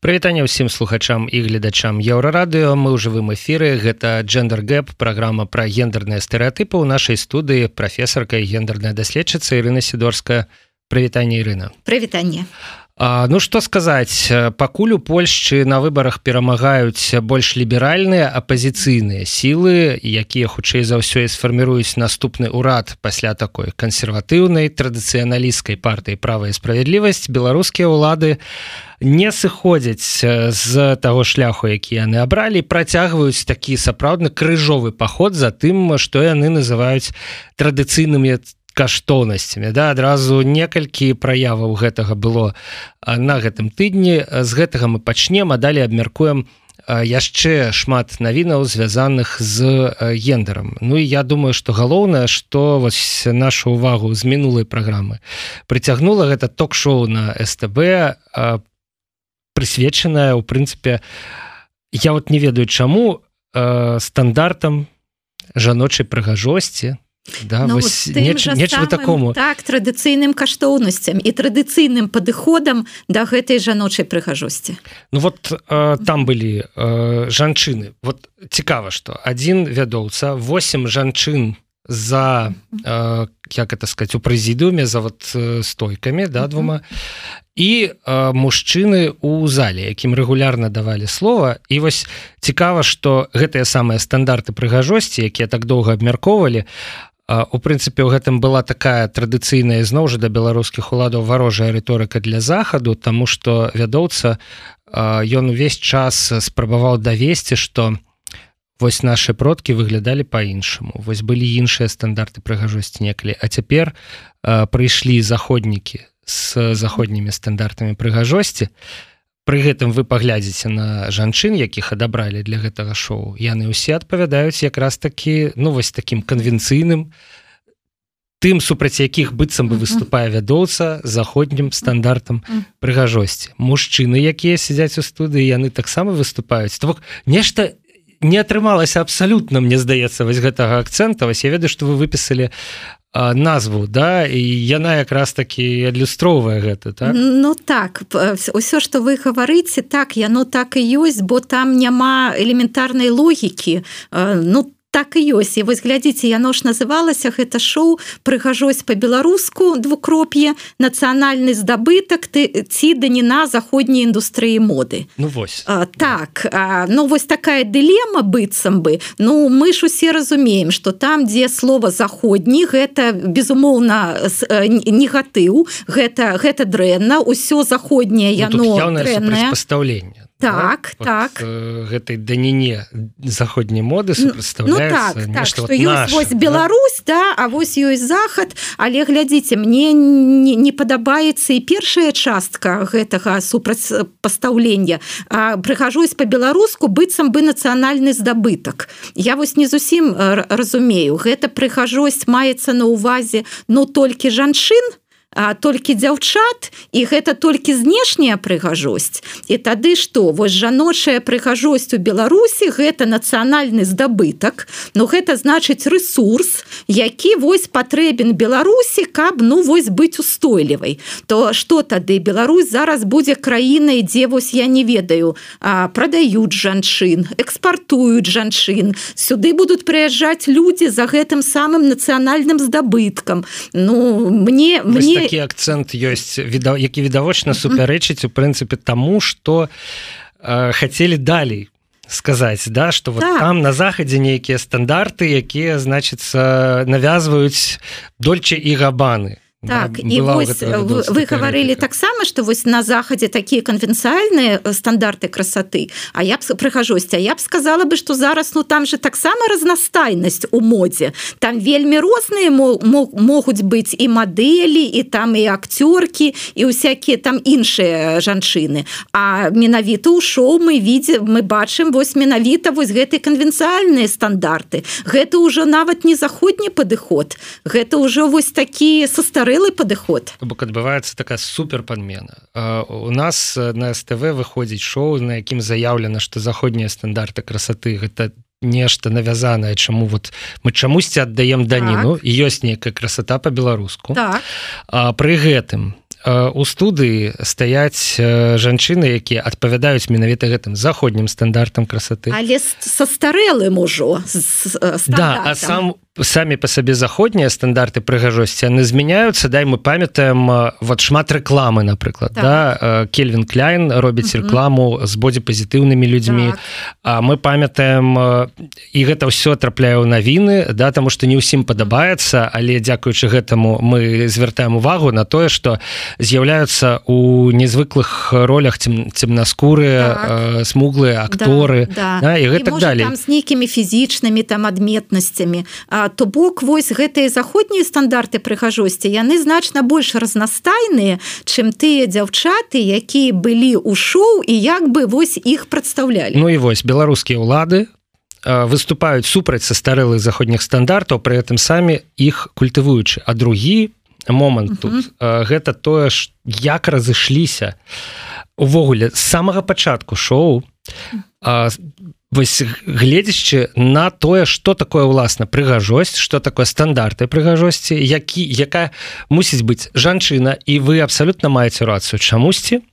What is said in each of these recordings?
Прывітанне ўсім слухачам і гледачам еўрарадыо мы ў жывым эфіры. Гэта джендер гэп праграма пра гендерныя стэеатыпы ў нашай студыі прафесарка гендерная даследчыца Ірына сідорская. Прывітанне Ірына. Прывітанне Ну што сказаць пакуль у Польшчы на выбарах перамагаюць больш ліберальныя апазіцыйныя сілы якія хутчэй за ўсё і сфарміруюць наступны ўрад пасля такой кансерватыўнай традыцыяналісцкай партыі права і справядлівасць беларускія ўлады не сыходзяць з таго шляху які яны абралі працягваюць такі сапраўдны крыжовы паход за тым што яны называюць традыцыйнымі каштоўнасцямі да? Адразу некалькі праяваў гэтага было на гэтым тыдні. З гэтага мы пачнем а далей абмяркуем яшчэ шмат навінаў звязаных з гендерам Ну і я думаю что галоўнае что вось нашу увагу з мінулай праграмы прыцягнула гэта ток-шоу на СТБ прысвечаная у прынцыпе я вот не ведаю чаму стандартам жаночай прыгажосці да, ну, вось, неч, неч самым, такому. так традыцыйным каштоўнасцям і традыцыйным падыходам да гэтай жаночай прыгажосці Ну вот э, там былі э, жанчыны вот цікава что один вядоўца 8 жанчын за э, як это сказать у прэзідыуме за вот э, стойкамі да двума і э, мужчыны у зале якім рэгулярна давалі слова. І вось цікава что гэтыя самыя стандарты прыгажосці якія так доўга абмяркоўвалі у прынцыпе у гэтым была такая традыцыйная зноў жа да беларускіх уладаў варожая рыторыка для захаду тому что вядоўца ён увесь час спрабаваў давесці что вось наши продкі выглядалі по-іншаму вось былі іншыя стандарты прыгажосці некалі. А цяпер прыйшлі заходнікі с заходнімі стандартамі прыгажосці. то Пры гэтым вы паглядзіце на жанчын якіх адабралі для гэтага шоу. Яны ўсе адпавядаюць якраз такі ну вось таким канвенцыйным тым супраць якіх быццам бы выступае вядоўца заходнім стандартам прыгажосці. Мужчыны якія сядзяць у студыі яны таксама выступаюць. То бок нешта не атрымалася абсалютна мне здаецца вось гэтага акцэнта. Вось я ведаю што вы выпісалі назву да і яна якраз такі адлюстроўвае гэта так? Ну так ўсё што вы гаварыце так яно так і ёсць бо там няма элементарнай логікі ну там так і ёсць. І вось глядзіце яно ж называлася гэта шоу прыгажосць по-беларуску двукроп'е нацыянальны здабытак ты ці даніна заходняй індустрыі моды ну вось. А, так а, ну вось такая дылема быццам бы. Ну мы ж усе разумеем что там дзе слова заходні гэта безумоўна негатыў гэта гэта дрэнна ўсё заходняе ну, яно пастаўлення так да? так. э, гэтай даніне заходняй моды ну, так, так, вот наш, вось Беларусь да? да а вось ёсць захад. Але глядзіце мне не, не падабаецца і першая частка гэтага супрацьпастаўлення прыхожусь по-беларуску быццам бы нацыянальны здабытак. Я вось не зусім разумею. Гэта прыхожосць маецца на увазе но толькі жанчын а, толькі дзяўчат і гэта толькі знешняя прыгажосць. І тады што? Вось жаночая прыгажосць у беларусі гэта нацыянальны здабытак но гэта значыць ресурс які вось патрэбен беларусі каб ну вось быць устойлівай. То что тады? Беларусь зараз будзе краінай дзе вось я не ведаю продаюць жанчын экспартуюць жанчын. Сюды будуць прыязджаць людзі за гэтым самым нацыянальным здабыткам. Ну мне мне такі акцэнт ёсць віда які відавочна супярэчыць у прынцыпе таму что э, хацелі далей сказаць да что вот так. там на захадзе нейкія стандарты якія значыцца навязваюць дольче і габаны так і вось вы гаварылі таксама что вось на захадзе такія канвенцыяльныя э, стандарты красоты А я б прыхожосці я б сказала бы что зараз ну там же таксама разнастайнасць у модзе там вельмі розныя могуць быць і мадэлі і там і акцёркі і усякія там іншыя жанчыны А менавіта ў шоу мы виде мы бачым вось менавіта вось гэты канвенцыяльныя стандарты. Гэта ўжо нават не заходні падыход гэта ўжо вось такі са стары гарэлы падыход бок адбываецца такая супер падмена у нас на СТВ выходзіць шоу на якім заяўлена што заходнія стандарты красоты гэта нешта навязанае чаму вот мы чамусьці аддаем даніну. Так. ёсць нейкая красота по-беларуску так. пры гэтым у студыі стаяць жанчыны якія адпавядаюць менавіта гэтым заходнім стандартам красоты. Але со старэлым ужо да а сам самі по сабе заходнія стандарты прыгажосці яны змяняюцца дай мы памятаем вот шмат рэкламы напрыклад так. да кельвин кляйн робіць рэкламу з бодзе пазітыўнымі людзьмі так. А мы памятаем і гэта ўсё трапляе ў навіны да таму што не ўсім падабаецца але дзякуючы гэтаму мы звяртаем увагу на тое что з'яўляюцца у незвыклых ролях цемнаскурыя так. смуглыя акторы да, да. Да, і гэта і, далее з нейкімі фізічнымі там адметнасцямі а то бок вось гэтыя заходнія стандарты прыгажосці яны значна больш разнастайныя чым тыя дзяўчаты якія былі ў шоу і як бы вось іх прадстаўлялі Ну і вось беларускія ўлады выступаюць супраць са старэлых заходніх стандартаў пры гэтым самі іх культывуючы а другі момант тут uh -huh. гэта тое ж як разышліся увогуле з самага пачатку шоу вось гледзячы на тое что такое ўласна прыгажосць что такое стандарты прыгажосці які якая мусіць быць жанчына і вы абсалютна маеце рацыю чамусьці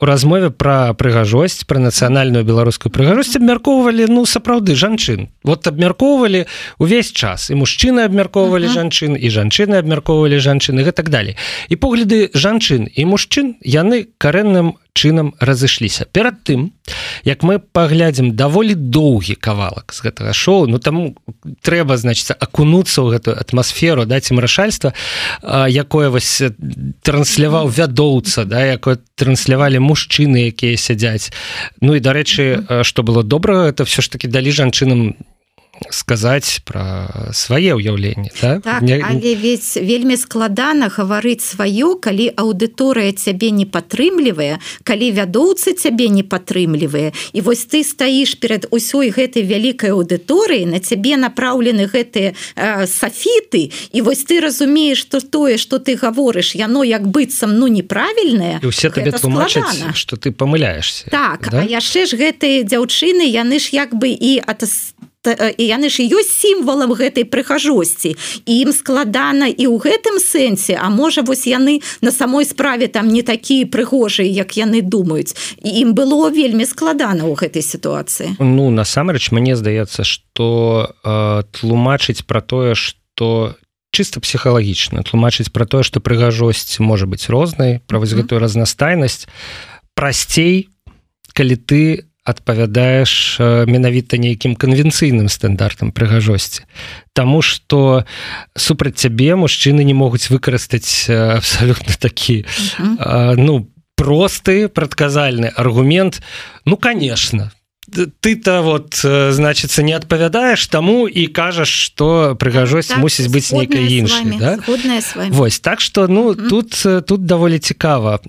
у размове про прыгажосць про нацыянальную беларускую прыгажосць абмяркоўвалі ну сапраўды жанчын. Вот абмяркоўвалі увесь час. І мужчыны абмяркоўвалі uh -huh. жанчын і жанчыны абмяркоўвалі жанчыны і так далее і погляды жанчын і мужчын яны карэнным чынам разышліся. Перад тым як мы паглядзім даволі доўгі кавалак з гэтага шоу ну там трэба значится акунуцца ў гэтую атмасферу даць ім рашальства якое вось трансляваў вядоўца да якое транслявалі мужчыны якія сядзяць Ну і дарэчы што было добра это все ж таки далі жанчынам сказаць про свае ўяўленні да? так, не... але ведь вельмі складана гаварыць сваё калі аўдыторыя цябе не падтрымлівае калі вядоўцы цябе не падтрымлівае і вось ты стаіш перед усёй гэтай вялікай аўдыторыі на цябе направлены гэтыя э, сафіты і вось ты разумееш что тое что ты гаворыш яно як быццам ну неправільнае усе табе тлумачаць что ты памыляешься так да? яшчэ ж гэтыя дзяўчыны яны ж як бы і ат і яны ж ёсць сімвалам гэтай прыхажосці ім складана і ў гэтым сэнсе А можа вось яны на самой справе там не такія прыгожыя як яны думаюць. Ім было вельмі складана ў гэтай сітуацыі. Ну насамрэч мне здаецца что э, тлумачыць про тое что чисто псіхалагічна тлумачыць про тое что прыгажосць можа быть рознай про вось гэтую разнастайнасць прасцей калі ты адпавядаеш менавіта нейкім канвенцыйным стандартам прыгажосці. Таму что супраць цябе мужчыны не могуць выкарыстаць абсалютна такі ну просты прадказальны аргумент. Ну конечно ты-то вот значится не адпавядаеш таму і кажаш что прыгажосць так, мусіць быць нейкай іншай да? Вось так что ну тут тут даволі цікава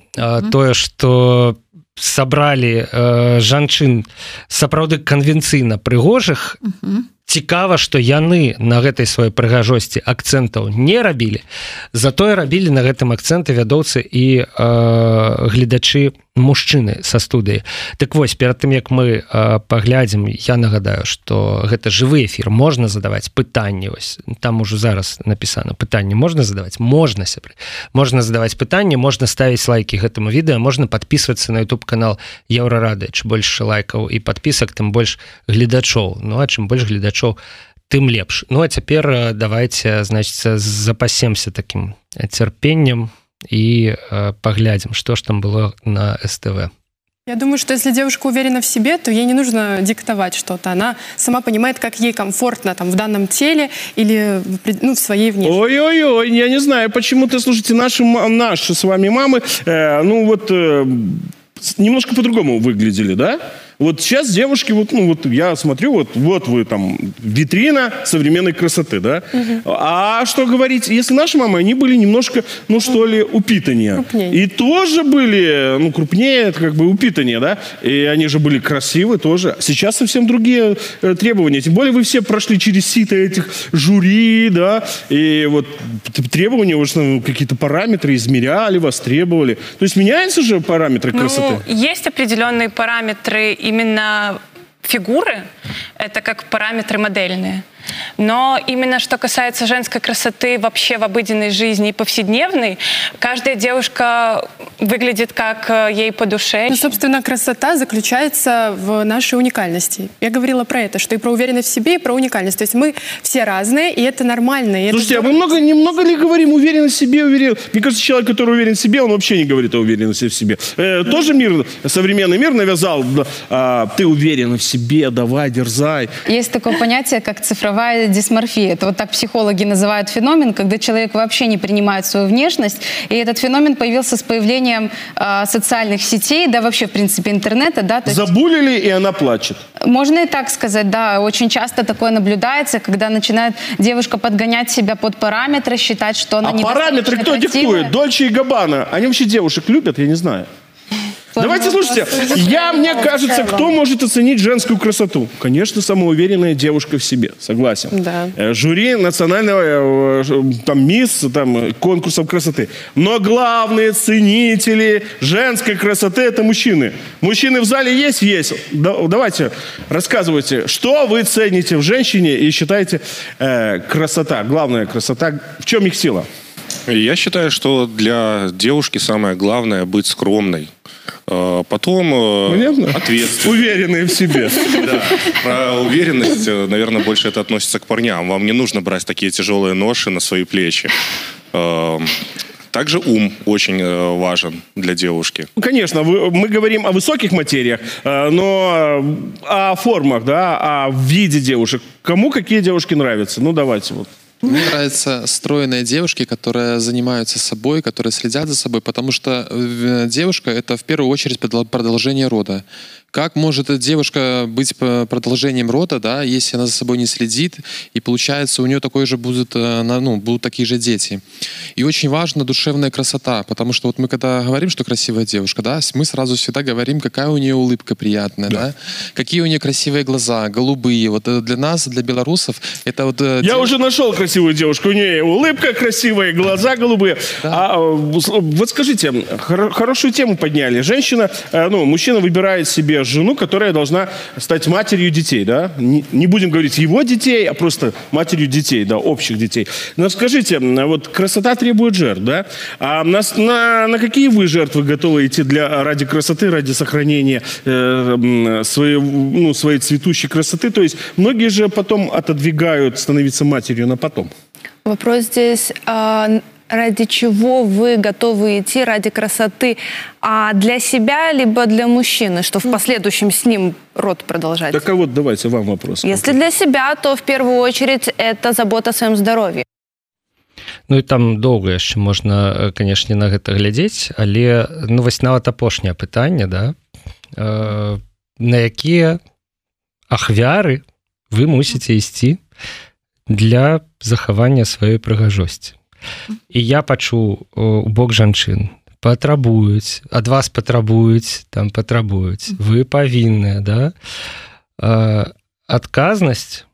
тое что по сабралі э, жанчын сапраўды канвенцыйна прыгожых uh -huh цікава что яны на гэтай сваёй прыгажосці акцэнтаў не рабілі. Затое рабілі на гэтым акцэнты вядоўцы і э, гледачы мужчыны са студыі. Так вось перад тым як мы э, паглядзім я нагадаю что гэта жывы эфир можна задаваць пытанні вось там ужо зараз напісана пытанне можна задаваць? Можна сябры. Можна задаваць пытанне можна ставіць лайки гэтаму відэа можна подписываться на youtube канал еўрарады чым больше лайкаў і подпісак тым больш гледачоў. Ну а чым больш гледачоў гледачоў тым лепш ну а цяпер давайте значится запасемся таким цярпеннем і э, поглядзім что ж там было на СТВ Я думаю, что если девушка уверена в себе, то ей не нужно диктовать что-то. Она сама понимает, как ей комфортно там в данном теле или ну, в своей внешности. Ой-ой-ой, я не знаю, почему ты, слушайте, наши, наши с вами мамы, э, ну вот, э, немножко по-другому выглядели, да? Вот сейчас девушки, вот, ну, вот я смотрю, вот, вот вы там, витрина современной красоты, да? Угу. А что говорить, если наши мамы, они были немножко, ну, что ли, упитаннее. Крупнее. И тоже были, ну, крупнее, это как бы упитаннее, да? И они же были красивы тоже. Сейчас совсем другие э, требования. Тем более вы все прошли через сито этих жюри, да? И вот требования, вот, ну, какие-то параметры измеряли вас, требовали. То есть меняются же параметры ну, красоты? Есть определенные параметры именно фигуры, это как параметры модельные. Но именно что касается женской красоты вообще в обыденной жизни и повседневной, каждая девушка выглядит как э, ей по душе. Ну, собственно, красота заключается в нашей уникальности. Я говорила про это, что и про уверенность в себе, и про уникальность. То есть мы все разные, и это нормально. И Слушайте, это... а мы много, немного ли говорим уверенность в себе, уверен? Мне кажется, человек, который уверен в себе, он вообще не говорит о уверенности в себе. Э, тоже мир, современный мир навязал, э, ты уверен в себе, давай, дерзай. Есть такое понятие, как цифровая дисморфия. Это вот так психологи называют феномен, когда человек вообще не принимает свою внешность. И этот феномен появился с появлением э, социальных сетей, да вообще, в принципе, интернета. Да, то Забулили, и она плачет. Можно и так сказать, да. Очень часто такое наблюдается, когда начинает девушка подгонять себя под параметры, считать, что она а не параметры кто красивая. диктует? Дольче и Габана. Они вообще девушек любят, я не знаю. Давайте, слушайте, я, мне кажется, кто может оценить женскую красоту? Конечно, самоуверенная девушка в себе, согласен. Да. Э, жюри национального, э, там, мисс, там, конкурсов красоты. Но главные ценители женской красоты – это мужчины. Мужчины в зале есть? Есть. давайте, рассказывайте, что вы цените в женщине и считаете э, красота, главная красота, в чем их сила? Я считаю, что для девушки самое главное быть скромной. А, потом э, Понятно? ответственность. Уверенные в себе. Да. Про уверенность, э, наверное, больше это относится к парням. Вам не нужно брать такие тяжелые ноши на свои плечи. А, также ум очень э, важен для девушки. Ну, конечно, мы говорим о высоких материях, но о формах, да, о виде девушек. Кому какие девушки нравятся? Ну, давайте вот. Мне нравятся стройные девушки, которые занимаются собой, которые следят за собой, потому что э, девушка — это в первую очередь продолжение рода. Как может эта девушка быть продолжением рода, да, если она за собой не следит, и получается у нее такой же будут, э, ну, будут такие же дети. И очень важна душевная красота, потому что вот мы когда говорим, что красивая девушка, да, мы сразу всегда говорим, какая у нее улыбка приятная, да, да? какие у нее красивые глаза, голубые. Вот для нас, для белорусов, это вот... Э, Я дев... уже нашел красивую девушку, у нее улыбка красивая, глаза голубые. Да. А вот скажите, хор- хорошую тему подняли. Женщина, э, ну, мужчина выбирает себе жену, которая должна стать матерью детей, да? Не будем говорить его детей, а просто матерью детей, да, общих детей. Но скажите, вот красота требует жертв, да? А на, на, на какие вы жертвы готовы идти для, ради красоты, ради сохранения э, своей, ну, своей цветущей красоты? То есть многие же потом отодвигают становиться матерью на потом. Вопрос здесь... А ради чего вы готовы идти ради красоты, а для себя либо для мужчины, что в последующем с ним род продолжать? Так а вот давайте вам вопрос. Если для себя, то в первую очередь это забота о своем здоровье. Ну і там доўга яшчэ можна канешне на гэта глядзець але ну вось нават апошняе пытанне да э, на якія ахвяры вы мусіце ісці для захавання сваёй прыгажосці і я пачуў у бок жанчын. Патрабуюць ад вас патрабуюць там патрабуюць. Вы павінныя да? Адказнасць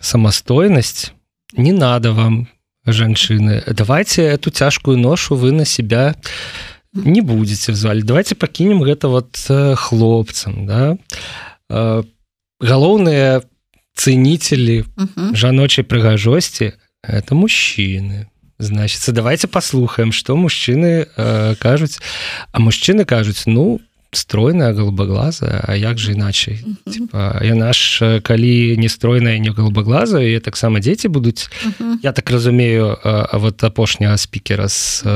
самастойнасць не надо вам жанчыны. Давайте эту цяжкую ношу вы на себя не будете зале. Давайте пакінем гэта вот хлопцам да? Галоўныя цэнителі жаночай прыгажосці это мужчины. Значится давайте послухаем что мужчыны э, кажуць а мужчыны кажуць ну стройная голубоглаза А як же иначай я наш калі не стройная не голубоглаза і таксама дзеці будуць я так разумею а вот апошняга спікера с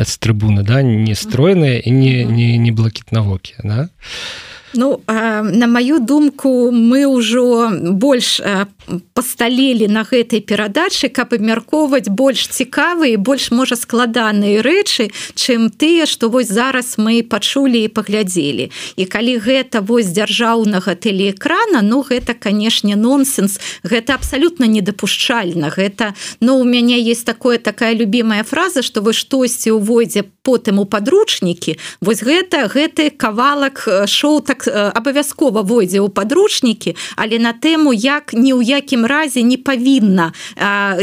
з трыбуны да не стройная і не не не блакітнавокі да? А Ну на маю думку мы ўжо больш пасталелі на гэтай перадачы каб абмяркоўваць больш цікавыя больш можа складаныя рэчы чым тыя што вось зараз мы пачулі і паглядзелі. І калі гэта вось дзяржаўнага тэлеэкрана Ну гэта канешне нонсенс. Гэта абсалютна недапушчальна. Гэта но ну, у мяне есть такое такая любимая фраза что вы штосьці увойдзе потым у подручнікі вось гэта гэты кавалак шоу так абавязкова войдзе ў падручнікі але на тэму як не ў якім разе не павінна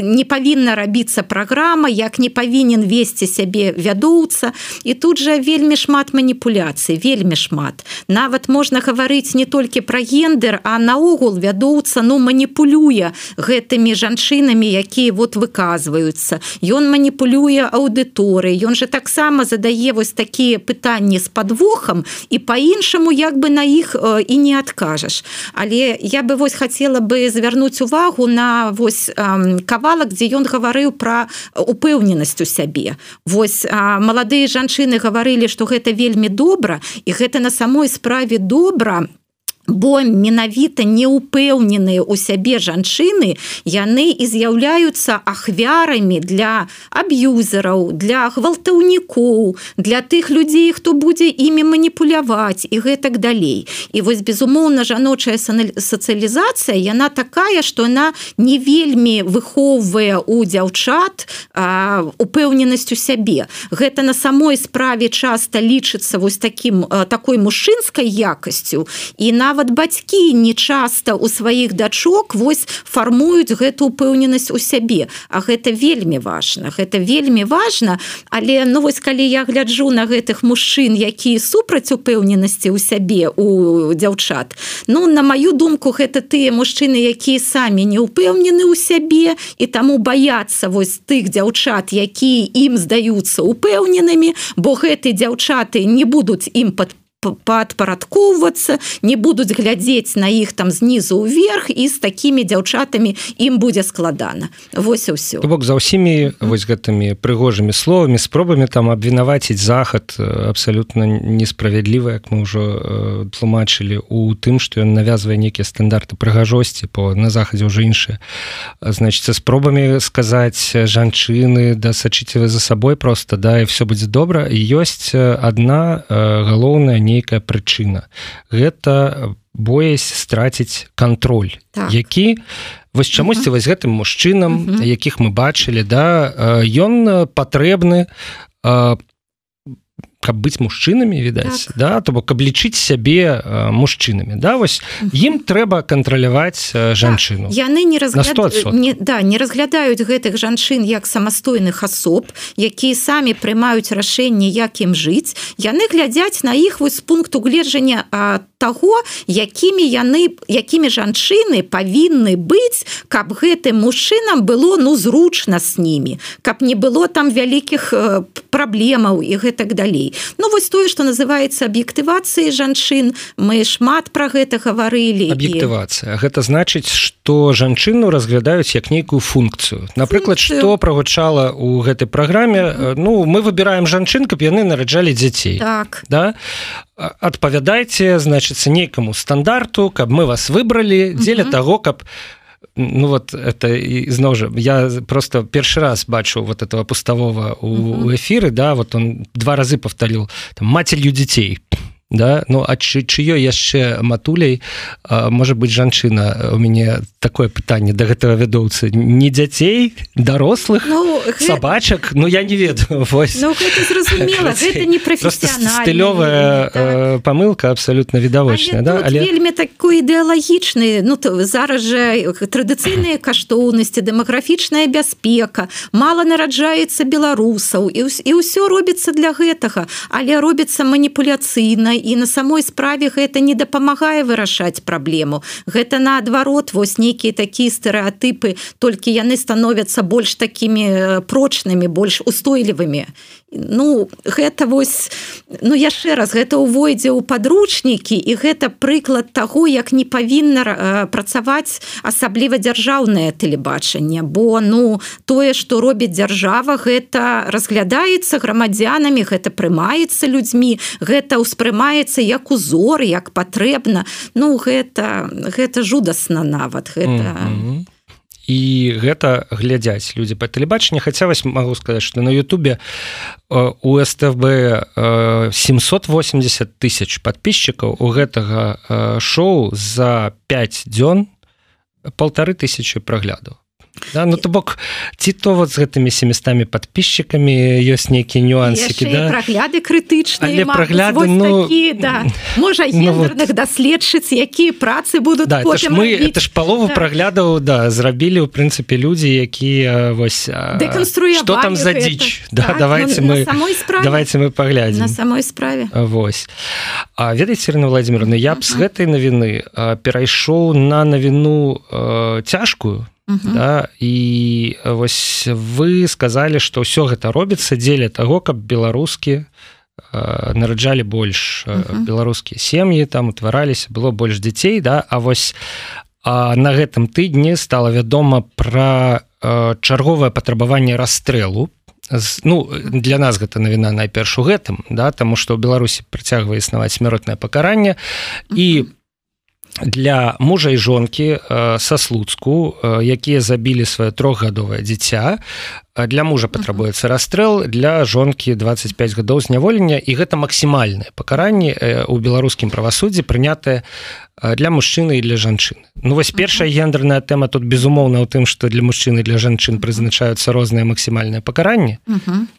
не павінна рабіцца праграма як не павінен весці сябе вядоўца. І тут жа вельмі шмат маніпуляцый вельмі шмат. Нават можна гаварыць не толькі пра гендер а наогул вядоўца ну маніпулюе гэтымі жанчынамі якія вот выказваюцца. Ён маніпулюе аўдыторыі ён же таксама задае вось такія пытанні з подвохам і по-іншаму як бы на іх і не адкажаш. Але я бы вось хотела бы звярнуць увагу на вось кавалак дзе ён гаварыў про упэўненасць у сябе. Вось маладыя жанчыны гаварылі что гэта вельмі добра і гэта на самой справе добра бо менавіта неупэўненыя у сябе жанчыны яны і з'яўляюцца ахвярамі для аб'юзераў для гвалтаўнікоў для тых людзей хто будзе імі маніпуляваць і гэтак далей. І вось безумоўна жаночая сацыялізацыя яна такая што она не вельмі выхоўвае у дзяўчат упэўненасць у сябе. Гэта на самой справе часта лічыцца вось таким такой мужчынскай якасцю. І нават нават бацькі не часта у сваіх дачок вось фармуюць гэту упэўненасць у сябе. А гэта вельмі важна гэта вельмі важна. Але ну вось калі я гляджу на гэтых мужчын якія супраць упэўненасці ў сябе у дзяўчат Ну на маю думку гэта тыя мужчыны якія самі не ўпэўнены ў сябе і таму баяцца вось тых дзяўчат якія ім здаюцца упэўненымі бо гэты дзяўчаты не будуць ім под падпарадкоўвацца не будуць глядзець на іх там знізу ўверх і з такімі дзяўчатамі ім будзе складана. Вось ўсё. Бок за ўсімі вось гэтымі прыгожымі словамі спробамі там абвінаваціць захад абсалютна несправядліва як мы ўжо тлумачылі у тым што ён навязвае нейкія стандарты прыгажосці по на захадзе ўжо іншыя значит спробамі сказаць жанчыны да сачыце вы за сабой просто да і все будзе добра. Ёсць одна галоўная нейкая прычына. Гэта боязь страціць контроль так. які вось чамусьці вось гэтым мужчынам якіх мы бачылі да ён патрэбны каб быць мужчынамі відаць так. да то бок каб лічыць сябе мужчынамі да вось ім трэба кантраляваць жанчыну так. яны не разгляд... не да не разглядаюць гэтых жанчын як самастойных асоб якія самі прымаюць рашэнне як ім жыць яны глядзяць на іх вось з пункту гледжання таго якімі яны якімі жанчыны павінны быць каб гэтым мужчынам было ну зручна с ними каб не было там вялікіх праблемаў і гэтак далей Ну вось тое что называется аб'ектывацыі жанчын. Мы шмат про гэта гаварылі аб'ектывацыя. Гэта значыць что жанчыну разглядаюць як нейкую функцыю. Напрыклад что прогучала у гэтай праграме -hmm. Ну мы выбираем жанчын каб яны нараджалі дзяцей. Так. Да? Адпавядайце значыцца нейкаму стандарту каб мы вас выбралі дзеля mm -hmm. того каб ну вот это ізноў жа я просто першы раз бачу вот этого пуставого у эфиры да вот он два разы повторил. Там матерью детей да? Ну а чыё яшчэ матуляй можа быть жанчына? У мяне такое пытанне да гэтага вядоўцы. Не дзяцей дарослых ну, собачак Ну я не ведаю ну, стылёвая так. памылка абсолютно відавочная да? але вельмі такой ідэалагічны Ну то зараз же традыцыйныя каштоўнасці дэмаграфічная бяспека мало нараджаецца беларусаў і ўсё робіцца для гэтага але робіцца маніпуляцыйна і на самой справе гэта не дапамагае вырашаць праблему. Гэта наадварот вось нейкія такія стэеатыпы толькі яны становяцца больш такімі прочнымі больш устойлівымі ну гэта вось ну яшчэ раз гэта ўвойдзе ў падручнікі і гэта прыклад таго як не павінна э, працаваць асабліва дзяржаўнае тэлебачанне. Бо ну тое што робіць дзяржава гэта разглядаецца грамадзянамі гэта прымаецца людзьмі гэта ўспрымаецца як узор як патрэбна. Ну гэта гэта жудасна нават гэта mm -hmm і гэта глядзяць людзі па тэлебачанні. Хаця вось магу сказаць што на Ютубе э, у СТБ 780 тысяч подписчикаў у гэтага э, шоу за 5 дзён полторы тысячи праглядаў да? ну то бок ці то вот з гэтымі семістамі подписчиками ёсць нейкія нюансики да? прагляды крытычныя прагляды ну такі, да. можа ну, вот... даследчыц якія працы будуць да, ж мы рабіць. это ж палову да. праглядаў да зрабілі у прынцыпе людзі якія вось что там за дзіч да, так, давайте ну, мы давайте мы паглядзім на самой справе Вось А ведаеце Ірина владимировна я б з гэтай навіны перайшоў на навіну цяжкую Да? і вось вы сказали что ўсё гэта робіцца дзеля того каб беларускі нараджалі больш uh-huh. беларускія сем'і там утвараліся было больш дзяцей да а вось а на гэтым тыдні стала вядома пра чарговае патрабаванне расстрэлу ну для нас гэта навіна найперш у гэтым да таму што ў беларусі працягвае існаваць смяротнае пакаранне і по для мужа і жонкі са слуцку якія забілі сваё трохгадовае дзіця для мужа патрабуецца расстрэл для жонкі 25 гадоў зняволення і гэта максімальнае пакаранне у беларускім правасуддзі прынятае для мужчыны і для жанчын Ну вось першая гендерная тэма тут безумоўна ў тым што для мужчыны для жанчын прызначаюцца розныя максімальныя пакаранні.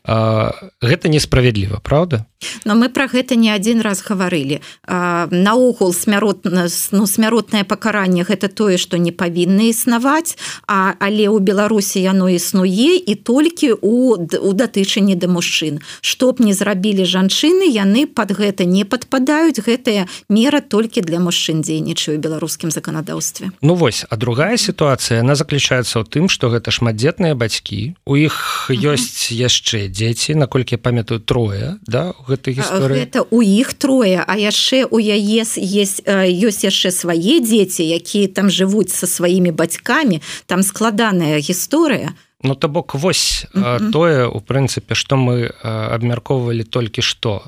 Гэта несправядліва Праўда? Но мы про гэта не адзін раз гаварылі. Наогул смяротна ну смяротнае пакаранне гэта тое што не павінны існаваць а але ў беларусі яно існуе і толькі у у датычанні да мужчын. Што б не зрабілі жанчыны яны под гэта не падпадаюць. Гэтая мера толькі для мужчын дзейнічаю беларускім заканадаўстве. Ну вось а другая сітуацыя она заключаецца ў тым што гэта шматдзетныя бацькі. У іх ёсць яшчэ дзеці наколькі памятаю трое да у гэтай гісторыі. это у іх трое а яшчэ у яе есть ёсць яшчэ свае дзеці якія там жывуць со сваімі бацькамі. Там складаная гісторыя Ну то бок вось mm -hmm. тое у прынцыпе што мы абмяркоўвалі толькі што.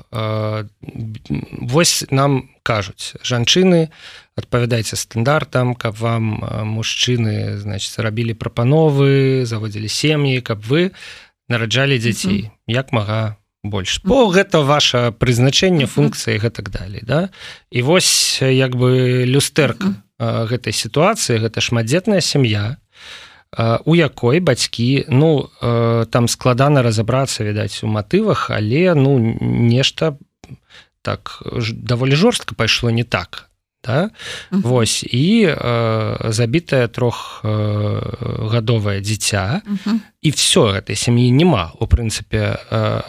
Вось нам кажуць жанчыны адпавядайце стандартам каб вам мужчыны значит рабілі прапановы заводзілі сем'і каб вы нараджалі дзяцей mm -hmm. як мага больш. Бо гэта ваше прызначэнне функцыі гэтак далей да? І вось як бы люстэрка гэтай сітуацыі гэта шматдзетная сям'я у якой бацькі ну там складана разабрацца відаць у матывах але ну нешта так даволі жорстка пайшло не так да? uh -huh. Вось і э, забітае трохгадовае э, дзіця uh -huh. і все гэтай сям'і няма у прынцыпе э,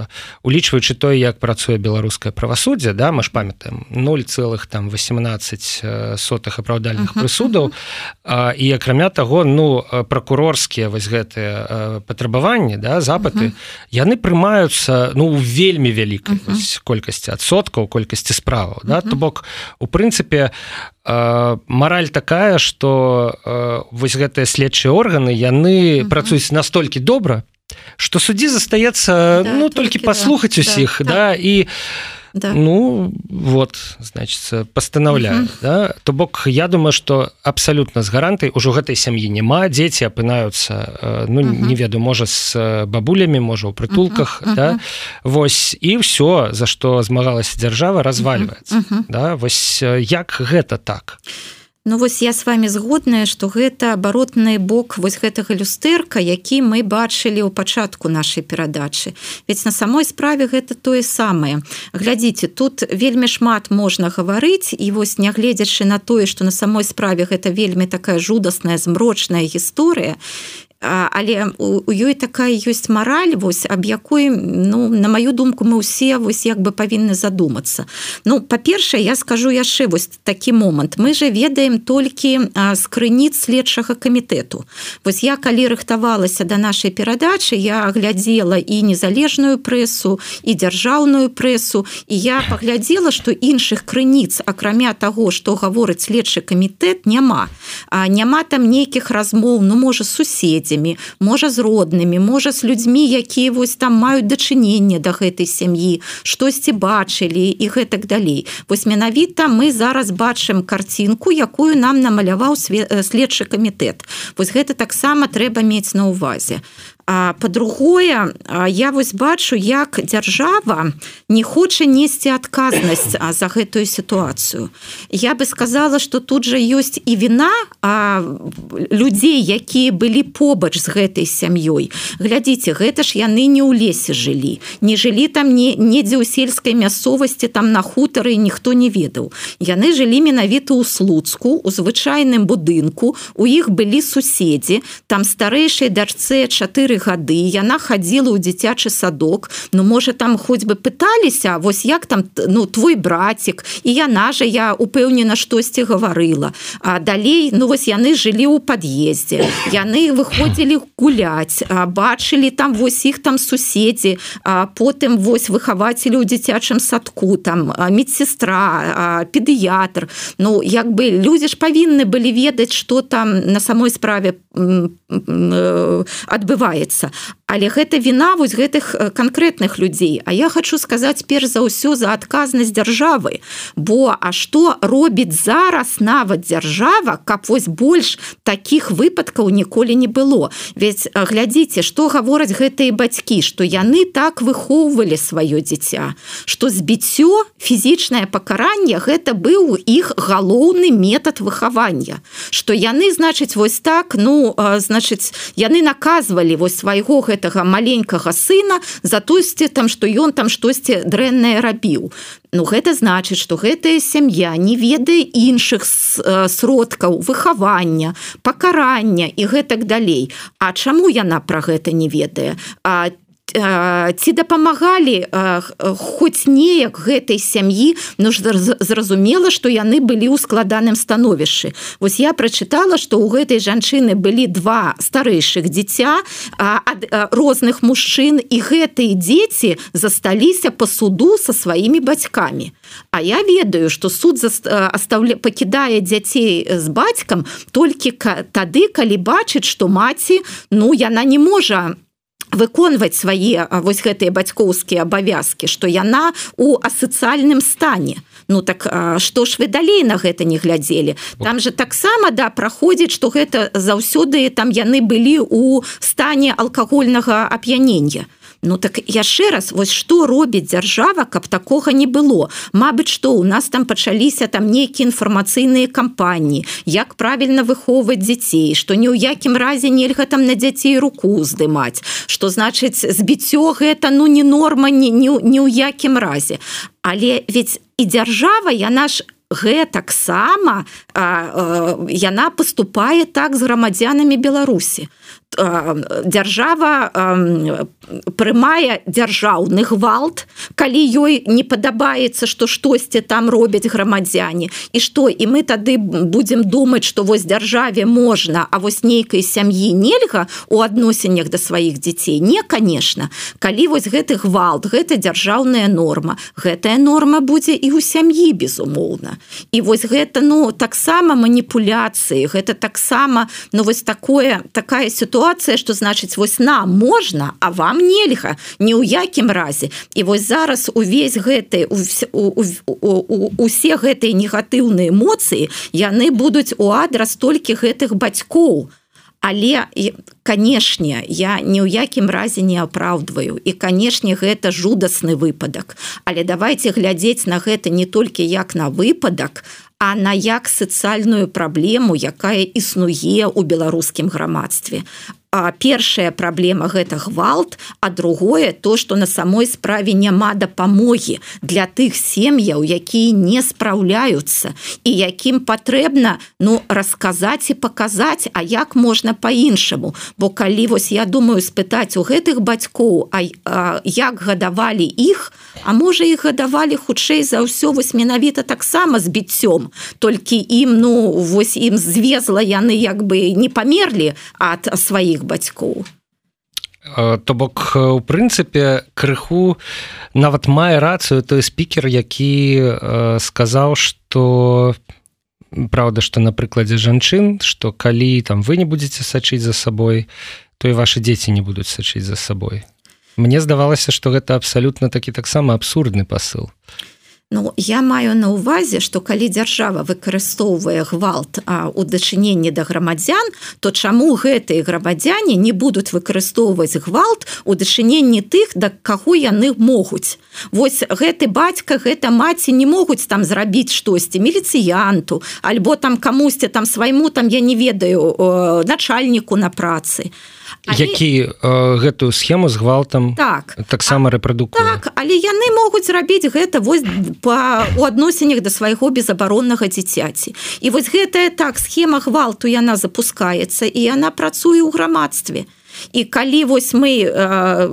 улічваючы той як працуе беларускае правасуддзе да мы ж памятаем 0 цэлых там 18 сотых апраўдальных uh -huh. прысудаў э, і акрамя таго ну пракурорскія вось гэтыя э, патрабаванні да запыты uh -huh. яны прымаюцца ну вельмі вялікай uh -huh. колькасці адсоткаў колькасці справаў да uh -huh. то бок у прынцыпе э, мораль такая что э, вось гэтыя следчыя органы яны -huh. працуюць настолькі добра что суддзі застаецца да, ну толькі паслухаць да, усіх да, да і да. ну вот значится постанаўляю uh -huh. да? то бок я думаю что абсолютно з гарантай ужо гэтай сям'і няма дзеці апынаюцца ну uh -huh. не ведаю можа с бабулямі можа у прытулках -huh. да Вось і все за что змагалася дзяржава развальваецца -huh. да вось як гэта так то Ну вось я с вами згодная что гэта абаротны бок вось гэтага люстэрка які мы бачылі ў пачатку нашай перадачы. Ведь на самой справе гэта тое самае. Глядзіце тут вельмі шмат можна гаварыць і вось нягледзячы на тое что на самой справе гэта вельмі такая жудасная змрочная гісторыя але у ёй такая ёсць мараль вось аб якой ну на маю думку мы ўсе вось як бы павінны задумацца. Ну па-першае я скажу яшчэ вось такі момант. Мы же ведаем толькі з крыніц следчага камітэту. Вось я калі рыхтавалася да нашай перадачы я глядзела і незалежную прэсу і дзяржаўную прэсу і я паглядзела што іншых крыніц акрамя таго што гаворыць следчы камітэт няма. А няма там нейкіх размоў ну можа суседзі суседзямі можа з роднымі можа з людзьмі якія вось там маюць дачыненне да гэтай сям'і штосьці бачылі і гэтак далей. Вось менавіта мы зараз бачым карцінку якую нам намаляваў следчы камітэт. Вось гэта таксама трэба мець на увазе по-другое я вось бачу як дзяржава не хоча несці адказнасць за гэтую сітуацыю. Я бы сказала что тут жа ёсць і віна а людзей якія былі побач з гэтай сям'ёй. Глядзіце гэта ж яны не ў лесе жылі не жылі там не недзе ў сельскай мясцовасці там на хутары ніхто не ведаў. Яны жылі менавіта ў слуцку у звычайным будынку у іх былі суседзі там старэйшай дачцэ 4 гады яна хадзіла ў дзіцячы садок Ну можа там хоць бы пыталіся вось як там ну твой братик і яна же я упэўнена штосьці гаварыла. А далей ну вось яны жылі ў пад'ездзе яны выходзілі гуляць бачылі там вось іх там суседзі потым вось выхавацелі ў дзіцячым садку там медсестра педыятр. Ну як бы людзі ж павінны былі ведаць что там на самой справе адбываецца але гэта віна вось гэтых э, канкрэтных людзей. А я хочу сказаць перш за ўсё за адказнасць дзяржавы. Бо а што робіць зараз нават дзяржава каб вось больш таких выпадкаў ніколі не было? Ведь э, глядзіце что гавораць гэтыя бацькі что яны так выхоўвалі сваё дзіця что збіццё фізічнае пакаранне гэта быў іх галоўны метод выхавання. Что яны значыць вось так ну э, значыць яны наказвалі вось свайго гэта гэтага маленькага сына за тосьці там што ён там штосьці дрэннае рабіў Ну гэта значыць што гэтая сям'я не ведае іншых сродкаў выхавання пакарання і гэтак далей. А чаму яна пра гэта не ведае? А ці дапамагалі хоць неяк гэтай сям'і ну зразумела што яны былі ў складаным становішчы. Вось я прачытала што ў гэтай жанчыны былі два старэйшых дзіця ад розных мужчын і гэтыя дзеці засталіся па суду са сваімі бацькамі. А я ведаю што суд оставля пакідае дзяцей з бацькам толькі тады калі бачыць што маці ну яна не можа выконваць свае вось гэтыя бацькоўскія абавязкі што яна у асацыяльным стане. Ну так што ж вы далей на гэта не глядзелі? Там же таксама да праходзіць што гэта заўсёды там яны былі у стане алкагольнага ап'янення Ну так яшчэ раз вось што робіць дзяржава каб такога не было Мабыць што у нас там пачаліся там нейкія інфармацыйныя кампаніі як правільна выхоўваць дзяцей што ні ў якім разе нельга там на дзяцей руку здымаць што значыць збіццё гэта ну не норма ні ні ў якім разе але ведь і дзяржава яна ж гэтаксама яна поступае так з грамадзянамі беларусі дзяржава прымае дзяржаўны гвалт калі ёй не падабаецца што штосьці там робяць грамадзяне. І што і мы тады будзем думаць што вось дзяржаве можна а вось нейкай сям'і нельга у адносіннях да сваіх дзяцей? Не конечно. Калі вось гэты гвалт гэта дзяржаўная норма гэтая норма будзе і ў сям'і безумоўна. І вось гэта ну таксама маніпуляцыі гэта таксама ну вось такое такая сітуацыя что значыць вось нам можна а вам нельга ні ў якім разе і вось зараз увесь гэты усе гэтыя негатыўныя эмоцыі яны будуць у адрас толькі гэтых бацькоў. Але канешне я ні ў якім разе не апраўдваю. І канешне гэта жудасны выпадак. Але давайте глядзець на гэта не толькі як на выпадак а на як сацыяльную праблему якая існуе ў беларускім грамадстве першая праблема гэта гвалт а другое то что на самой справе няма дапамогі для тых сем'яў якія не спраўляюцца і якім патрэбна ну расказаць і паказаць А як можна по-іншаму бо калі вось я думаю спытаць у гэтых бацькоў а, а як гадавалі іх а можа іх гадавалі хутчэй за ўсё вось менавіта таксама з біццём. Толькі ім ну вось ім звезла яны як бы не памерлі ад сваіх бацькоў то бок у прынцыпе крыху нават мае рацыю той спікер які сказаў что Праўда што на прыкладзе жанчын што калі там вы не будетеце сачыць за сабой то і ваши дзеці не будуць сачыць за сабой. Мне здавалася што гэта абсалютна такі таксама абсурдны посыл Ну я маю на увазе что калі дзяржава выкарыстоўвае гвалт у дачыненні да грамадзян то чаму гэтыя грамадзяне не будуць выкарыстоўваць гвалт у дачыненні тых да каго яны могуць? Вось гэты бацька гэта маці не могуць там зрабіць штосьці міліцыянту альбо там камусьці там свайму там я не ведаю начальніку на працы. а але... які э, гэтую схему з гвалтам так. таксама рэпрадуку так але яны могуць зрабіць гэта вось па у адносінах да свайго безабароннага дзіцяці. І вось гэтая так схема гвалту яна запускаецца і яна працуе ў грамадстве і калі вось мы э,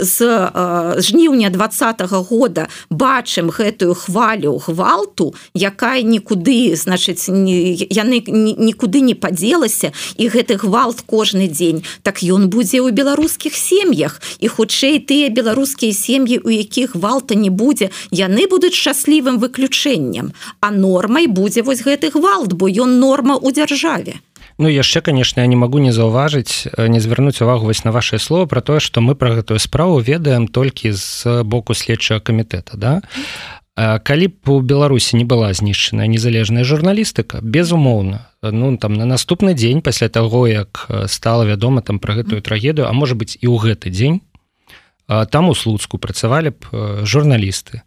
з э, жніўня двадцатого года бачым гэтую хвалю гвалту якая нікуды значыць яны нікуды не падзелася і гэты гвалт кожны дзень так ён будзе ў беларускіх сем'ях. І хутчэй тыя беларускія сем'і у якіх гвалта не будзе яны будуць шчаслівым выключэннем. А нормай будзе вось гэты гвалт бо ён норма ў дзяржаве Ну яшчэ конечно я не могу не заўважыць э, не звярнуць увагу вось на ваше слово про тое что мы про гэтую справу ведаем толькі з боку следчага камітэта да? Калі б у беларусі не была знішчаная незалежная журналістыка безумоўна ну там на наступны дзень пасля таго як э, стала вядома там про гэтую трагедыю а может быть і ў гэты дзень там у слуцку працавалі б э, журналісты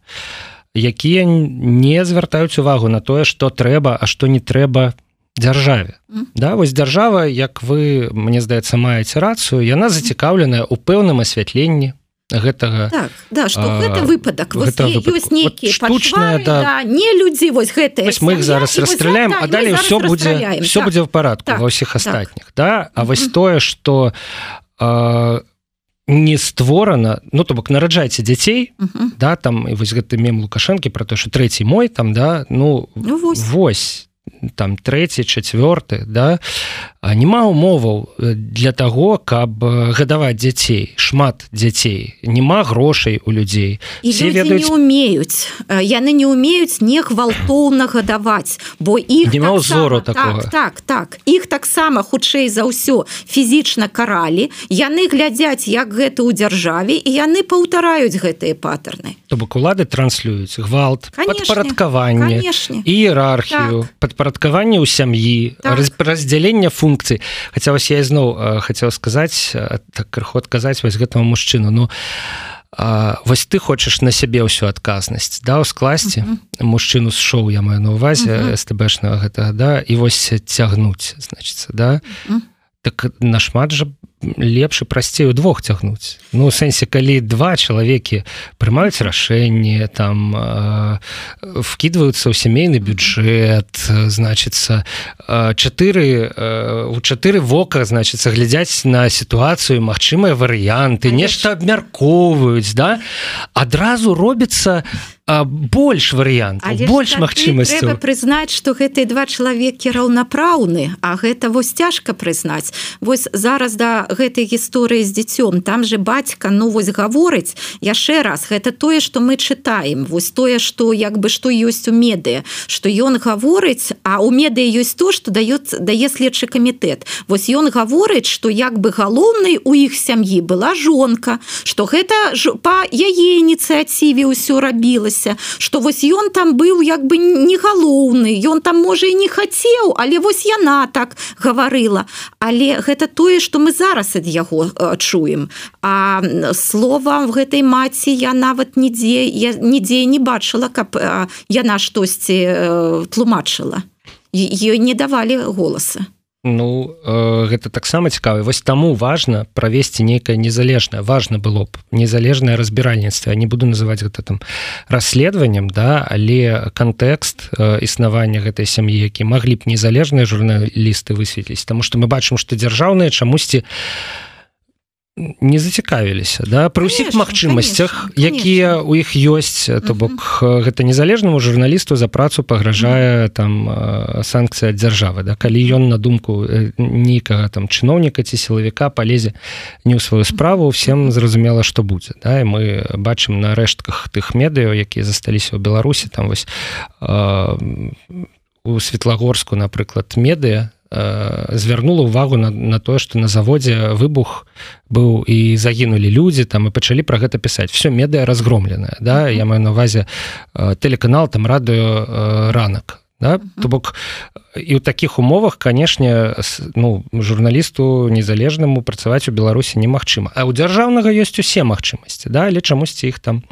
якія не звяртаюць увагу на тое что трэба а что не трэба дзяржаве да вось дзяржава як вы мне здаецца маеце рацыю яна зацікаўленая ў пэўным асвятленні гэтага так, да что гэта выпадак штучная да. да, не людзі вось гэта мы их зараз расстраляем да, а далей все будзе все так, будзе в парадку так, ва ўсіх астатніх так. да? А вось тое что не створана ну то бок нараджайце дзяцей uh -huh. да там і вось гэты мем лукашэнкі про то что трэці мой там да ну, ну вось, вось там трэці чавёрты да няма умоваў э, для того каб э, гадаваць дзяцей. Шмат дзяцей. Няма грошай у людзей. Все ведаюць не умеюць. Э, яны не умеюць не гвалтоўна гадаваць бо іх няма ўзору так, так так так. Іх таксама хутчэй за ўсё фізічна каралі. Яны глядзяць як гэта ў дзяржаве і яны паўтараюць гэтыя паттерны то бок улады транслююць гвалт падпарадкаванне іерархію так. Падпарадкаванне ў сям'і так. раздзялення функцый хотя вось я ізноў хотел сказаць так крыху адказаць вось гэтаму мужчыну ну а, вось ты хочаш на сябе ўсю адказнасць да ў скласці uh -huh. мужчыну з шоу я маю на увазе uh -huh. стбшнага гэтага да і вось цягнуць значится да uh -huh. Так нашмат жа лепш і прасцей удвох цягнуць. Ну сэнсе калі два чалавекі прымаюць рашэнне там э, вкидываются ў сямейны бюджет значится чатыры у чатыры вока значится глядзяць на сітуацыю магчымыя варыянты нешта абмяркоўваюць да? Адразу робіцца больш варыянт больш магчымасці прызнаць что гэтыя два чалавекі раўнапраўны А гэта вось цяжка прызнаць. Вось зараз да гэтай гісторыі з дзіцём там же бацька ну вось гаворыць яшчэ раз гэта тое что мы чытаем вось тое что як бы что ёсць у медыа что ён гаворыць а у медыа ёсць то что дает дае следчы камітэт. Вось ён гаворыць что як бы галоўнай у іх сям'і была жонка что гэта ж па яе ініцыятыве ўсё рабілася что вось ён там быў як бы не галоўны ён там можа і не хацеў але вось яна так гаварыла але гэта тое что мы зараз ад яго э, чуем. А слова в гэтай маці я нават нідзе я нідзе не бачыла каб э, яна штосьці э, тлумачыла. Ёй не давалі голаса Ну э, гэта таксама цікава вось таму важна правесці нейкае незалежнае важно было б незалежнае разбіральніцтва не буду называть гэта там расследаваннем да але кантэкст э, існавання гэтай сям'і які маглі б незалежныя журналісты высветліць. Тому что мы бачым что дзяржаўныя чамусьці у не зацікавіліся да? Пры ўсіх магчымасцях якія у іх ёсць то бок гэта незалежнаму журналісту за працу пагражае там санкцыя дзяржавы да? Калі ён на думку нейкага там чыноўніка ці сілавіка палезе не ў сваю справу всем зразумела што будзе да? І мы бачым на рэштках тых медыяў якія засталіся ў беларусі там вось у светлагорску напрыклад медыа звярнула увагу на, на тое што на заводзе выбух быў і загінулі людзі там і пачалі пра гэта пісаць. Все медыа разгромленая да? Я маю на увазе тэлеканал там радыё ранак да? то бок і ў такіх умовах канешне ну журналісту незалежнаму працаваць у беларусі немагчыма. А у дзяржаўнага ёсць усе магчымасці да? Але чамусьці іх там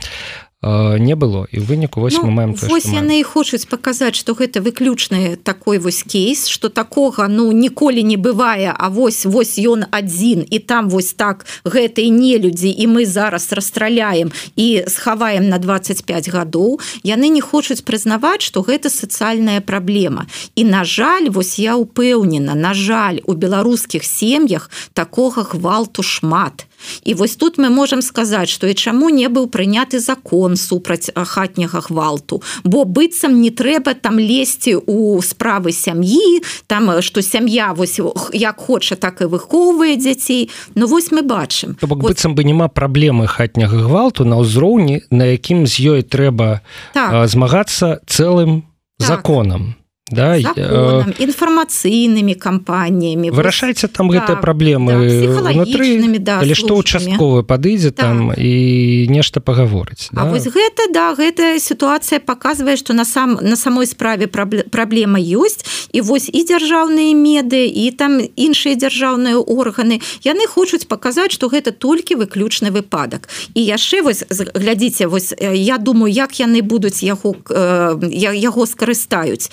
не было і выніку вось ну, мы маем вось яны і хочуць паказаць што гэта выключны такой вось кейс что такога ну ніколі не бывае А вось вось ён адзін і там вось так гэтай не людзі і мы зараз расстраляем і схаваем на 25 гадоў яны не хочуць прызнаваць что гэта сацыяльная праблема і на жаль вось я упэўнена на жаль у беларускіх сем'ях такога гвалту шмат і вось тут мы можемм сказаць что і чаму не быў прыняты закон супраць хатняга гвалту бо быццам не трэба там лезці у справы сям'і там что сям'я вось як хоча так і выхоўвае дзяцей Ну вось мы бачым бок вот... быццам бы няма праблемы хатняга гвалту на ўзроўні на якім з ёй трэба так. змагацца цэлым так. законам то да законам, э, інфармацыйнымі кампаніямі вырашайце там так, гэтыя праблемы да, внутры да, але што участковы падыдзе так. там і нешта пагаворыць да? вось гэта да гэтая сітуацыя показвае што на сам на самой справе праблема ёсць і вось і дзяржаўныя меды і там іншыя дзяржаўныя органы. Яны хочуць паказаць што гэта толькі выключны выпадак і яшчэ вось глядзіце вось я думаю як яны будуць яго э, яго скарыстаюць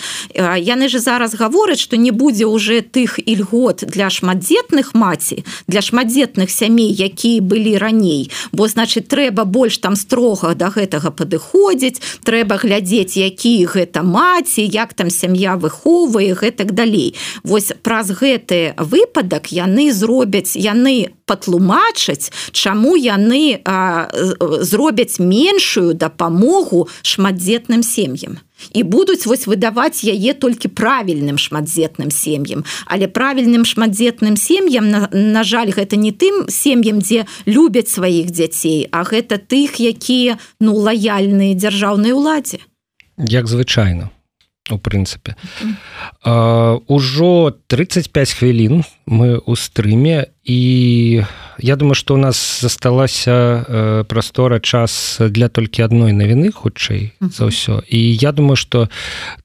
яны же зараз гавораць что не будзе уже тых ільгот для шматдзетных маці для шматдзетных сямей якія былі раней. Бо значит трэба больш там строга до да гэтага падыходзіць трэба глядзець які гэта маці як там сям'я выхоўвае гэтак далей. Вось праз гэты выпадак яны зробяць яны патлумачаць чаму яны а, зробяць меншую дапамогу шматдзетным сем'ям і будуць вось выдаваць яе толькі правільным шматдзетным сем'ям. Але правільным шматдзетным сем'ям на, на жаль гэта не тым сем'ям дзе любяць сваіх дзяцей а гэта тых якія ну лаяльныя дзяржаўнай уладзе. Як звычайно у прынцыпе ўжо 35 хвілін мы у стрыме і я думаю что у нас засталася прастора час для толькі адной навіны хутчэй за ўсё. І я думаю что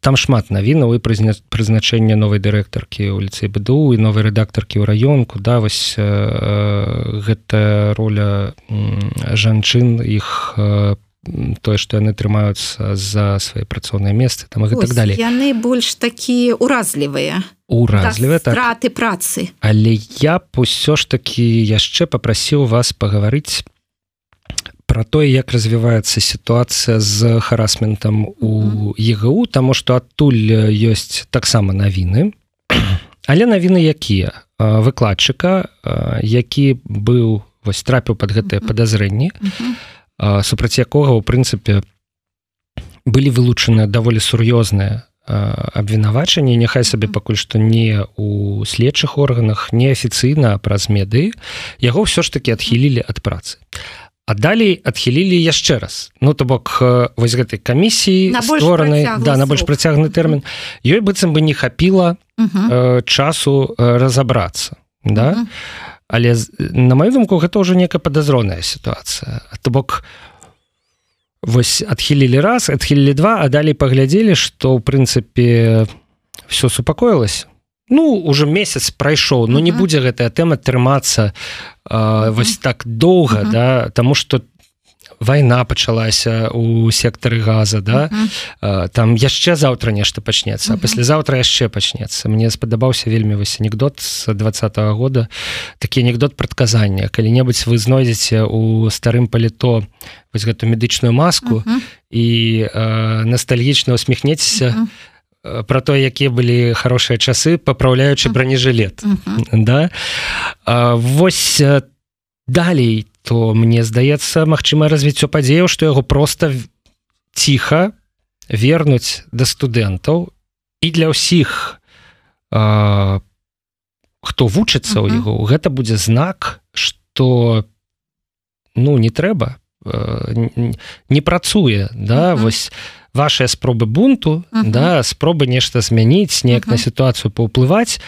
там шмат навінаў і прызначэнне новай дырэктаркі ў ліцэй бДУ і новай рэдактаркі ў раёнку. Да вось гэта роля жанчын іх по тое што яны трымаюцца за свае працоўныя месцы там і так далее. яны больш такія уразлівыя уразлівыя так. траты працы. Але я б усё ж такі яшчэ попрасіў вас пагаварыць про тое як развіваецца сітуацыя з харасментам у егу таму что адтуль ёсць таксама навіны. Але навіны якія? Выкладчыка які быў вось трапіў под гэтыя падазрэнні а супраць якога у прынцыпе былі вылучаны даволі сур'ёзныя абвінавачанні. Няхай сабе пакуль што не у следчых органах неафіцыйна праз меды яго ўсё ж таки адхілілі ад працы. А далей адхілілі яшчэ раз. Ну то бок вось гэтай камісіі створанай да на больш працягны тэрмін. Ёй быццам бы не хапіла э, часу разаобрацца да? А але на мою думку гэта ўжо некая падазроная сітуацыя. То бок вось адхілілі раз адхілілі два а далей паглядзелі што ў прынцыпе все супакоілася. Ну уже месяц прайшоў но не будзе гэтая тэма трымацца вось так доўга да тому что вайна пачалася у сектары газа да uh -huh. там яшчэ заўтра нешта пачнецца uh -huh. паслязаўтра яшчэ пачнецца мне спадабаўся вельмі вось анекдот з двадцатого года такі анекдот прадказання калі-небудзь вы знойдзеце у старым паліто вось гэту медычную маску uh -huh. і э, ностальгічна усміхнецеся uh -huh про то якія былі хорошыя часы папраўляючы бронежилет uh -huh. да а, вось далей то мне здаецца магчымае развіццё падзеяў што яго просто ціха вернуць да студэнтаў і для ўсіх э, хто вучыцца ў uh -huh. яго гэта будзе знак что ну не трэба э, не працуе да uh -huh. вось ваши спробы бунту uh -huh. да спробы нешта змяніць неяк uh -huh. на сітуацыю паўплываць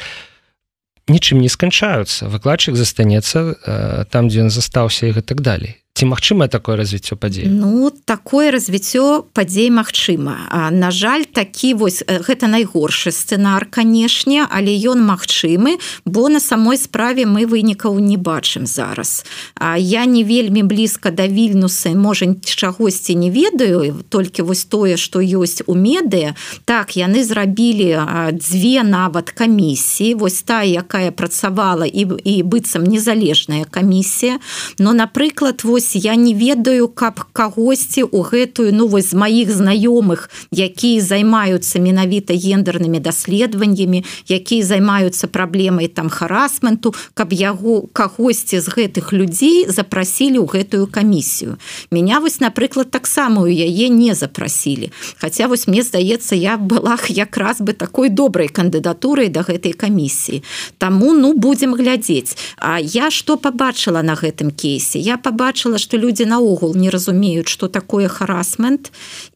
нічым не сканчаюцца выкладчык застанецца э, там дзе ён застаўся і гэтак далей ці магчымае такое развіццё падзей? Ну такое развіццё падзей Мачыма На жаль такі вось гэта найгоршы сцэнар канешне але ён магчымы бо на самой справе мы вынікаў не бачым зараз. А я не вельмі блізка да вільнуса можа чагосьці не ведаю толькі вось тое што ёсць у медыя так яны зрабілі дзве нават камісіі. Вось та якая працавала і, і быццам незалежная камісія. Но напрыклад вось вось я не ведаю каб кагосьці у гэтую ну вось з маіх знаёмых якія займаюцца менавіта гендернымі даследаваннямі якія займаюцца праблемай там харасменту каб яго кагосьці з гэтых людзей запрасілі ў гэтую камісію. Меня вось напрыклад таксама у яе не запрасілі. Хаця вось мне здаецца я была якраз бы такой добрай кандыдатурай да гэтай камісіі. Таму ну будзем глядзець. А я что побачыла на гэтым кейсе? Я побачыла что люди наогул не разумеюць что такое харасмент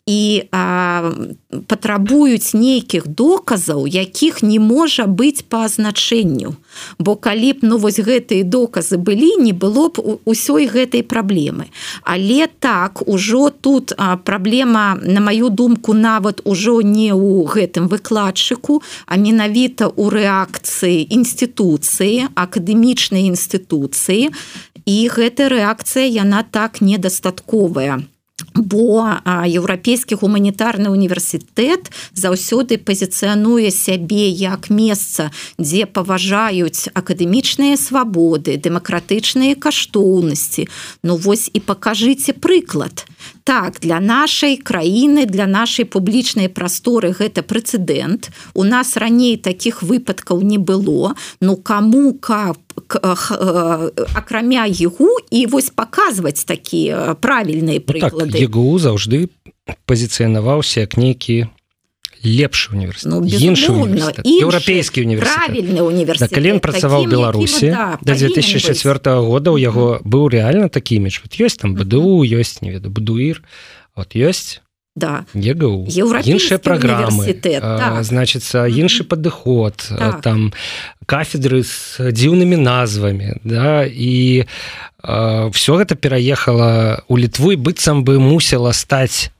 і патрабуюць нейкіх доказаў якіх не можа быць по азначэнню. Бо калі б ну вось гэтыя доказы былі не было б усёй гэтай праблемы. Але так ужо тут праблема на маю думку нават ужо не ў гэтым выкладчыку а менавіта у рэакцыі інстытуцыі акадэмічнай інстытуцыі. І гэта рэакцыя яна так недастатковая бо еўрапейскі гуманітарны універсітэт заўсёды пазіцыянуе сябе як месца дзе паважаюць акадэмічныя свабоды дэмакратычныя каштоўнасці. Ну вось і пакажыце прыклад так для нашай краіны для нашай публічнай прасторы гэта прэцэдэнт. У нас раней таких выпадкаў не было. Ну кому каб акрамя егу і вось паказваць такія правільныя прыклады так, егу заўжды пазіцыянаваўся як нейкі лепшы універсіт ну, еўрапейскі універсальны універсіт кален працаваў беларусі да, да 2004 года у яго быў рэальна такі імідж вот ёсць там бДУ ёсць не веду будуір вот ёсць да. ЕГУ іншыя праграмы так. значится іншы падыход так. там кафедры з дзіўнымі назвамі да і все гэта пераехала у літву і быццам бы мусіла стаць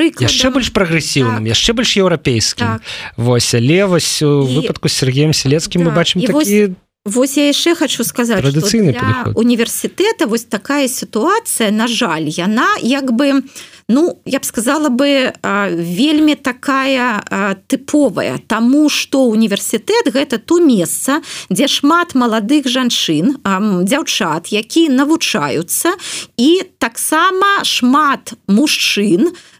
яшчэ больш прагрэсіўным так. яшчэ больш еўрапейскім так. Вось але вось у і... выпадку Сергеем селецкім да. мы бачым такі вось... Вось я яшчэ хочу сказаць традыцыйны універсітэта вось такая сітуацыя на жаль яна як бы ну я б сказала бы вельмі такая тыповая тому что універсітэт гэта то месца дзе шмат маладых жанчын дзяўчат якія навучаюцца і таксама шмат мужчын у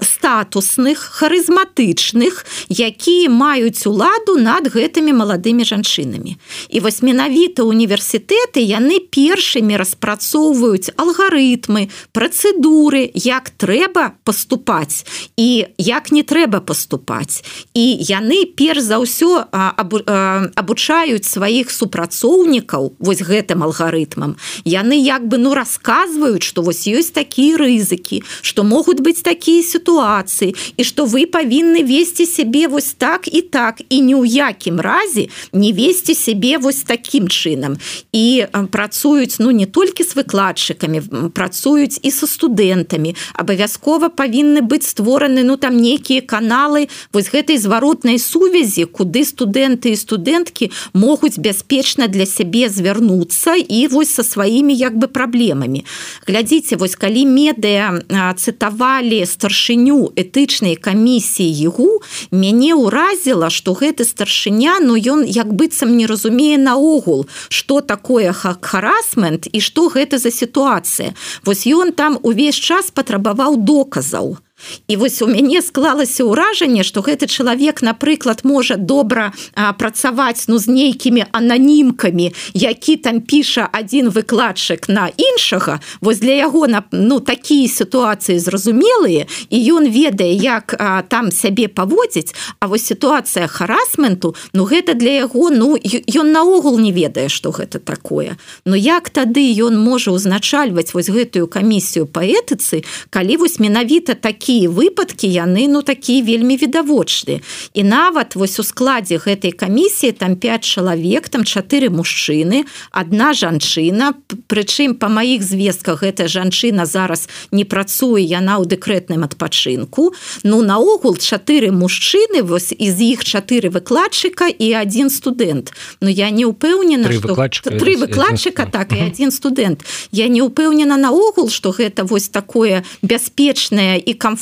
статусных харызматычных якія маюць уладу над гэтымі маладымі жанчынамі. І вось менавіта універсітэты яны першымі распрацоўваюць алгарытмы працэдуры як трэба паступаць і як не трэба паступаць. І яны перш за ўсё абучаюць сваіх супрацоўнікаў вось гэтым алгарытмам. Яны як бы ну расказваюць што вось ёсць такія рызыкі што могуць быць такія сітуацыі і што вы павінны весці сябе вось так і так і ні ў якім разе не весці сябе вось такім чынам і працуюць ну не толькі з выкладчыкамі працуюць і са студэнтамі абавязкова павінны быць створаны ну там нейкія каналы вось гэтай зваротнай сувязі куды студэнты і студэнткі могуць бяспечна для сябе звярнуцца і вось са сваімі як бы праблемамі глядзіце вось калі медыя цытавалі калі старшыню этычнай камісіі егу мяне ўразіла что гэты старшыня но ну, ён як быццам не разумее наогул что такое харасмент і что гэта за сітуацыя. Вось ён там увесь час патрабаваў доказаў І вось у мяне склалася ўражанне, што гэты чалавек, напрыклад, можа добра а, працаваць ну, з нейкімі ананімкамі, які там піша адзін выкладчык на іншага. Вось для яго ну, такія сітуацыі зразумелыя і ён ведае, як а, там сябе паводзіць, А вось сітуацыя харасменту, ну гэта для яго ну, ён наогул не ведае, што гэта такое. Но як тады ён можа ўзначальваць вось гэтую камісію па этыцы, калі вось менавіта такі такія выпадкі яны ну такія вельмі відавочны і нават вось у складзе гэтай камісіі там 5 чалавек там чатыры мужчыны одна жанчына. Прычым по маіх звестках гэтая жанчына зараз не працуе яна ў дэкрэтным адпачынку. Ну наогул чатыры мужчыны вось из іх чатыры выкладчыка і один студэнт. Ну я не упэўнена три выкладчыка так і один студэнт. Я не упэўнена наогул что гэта вось такое бяспечнае і комфортнае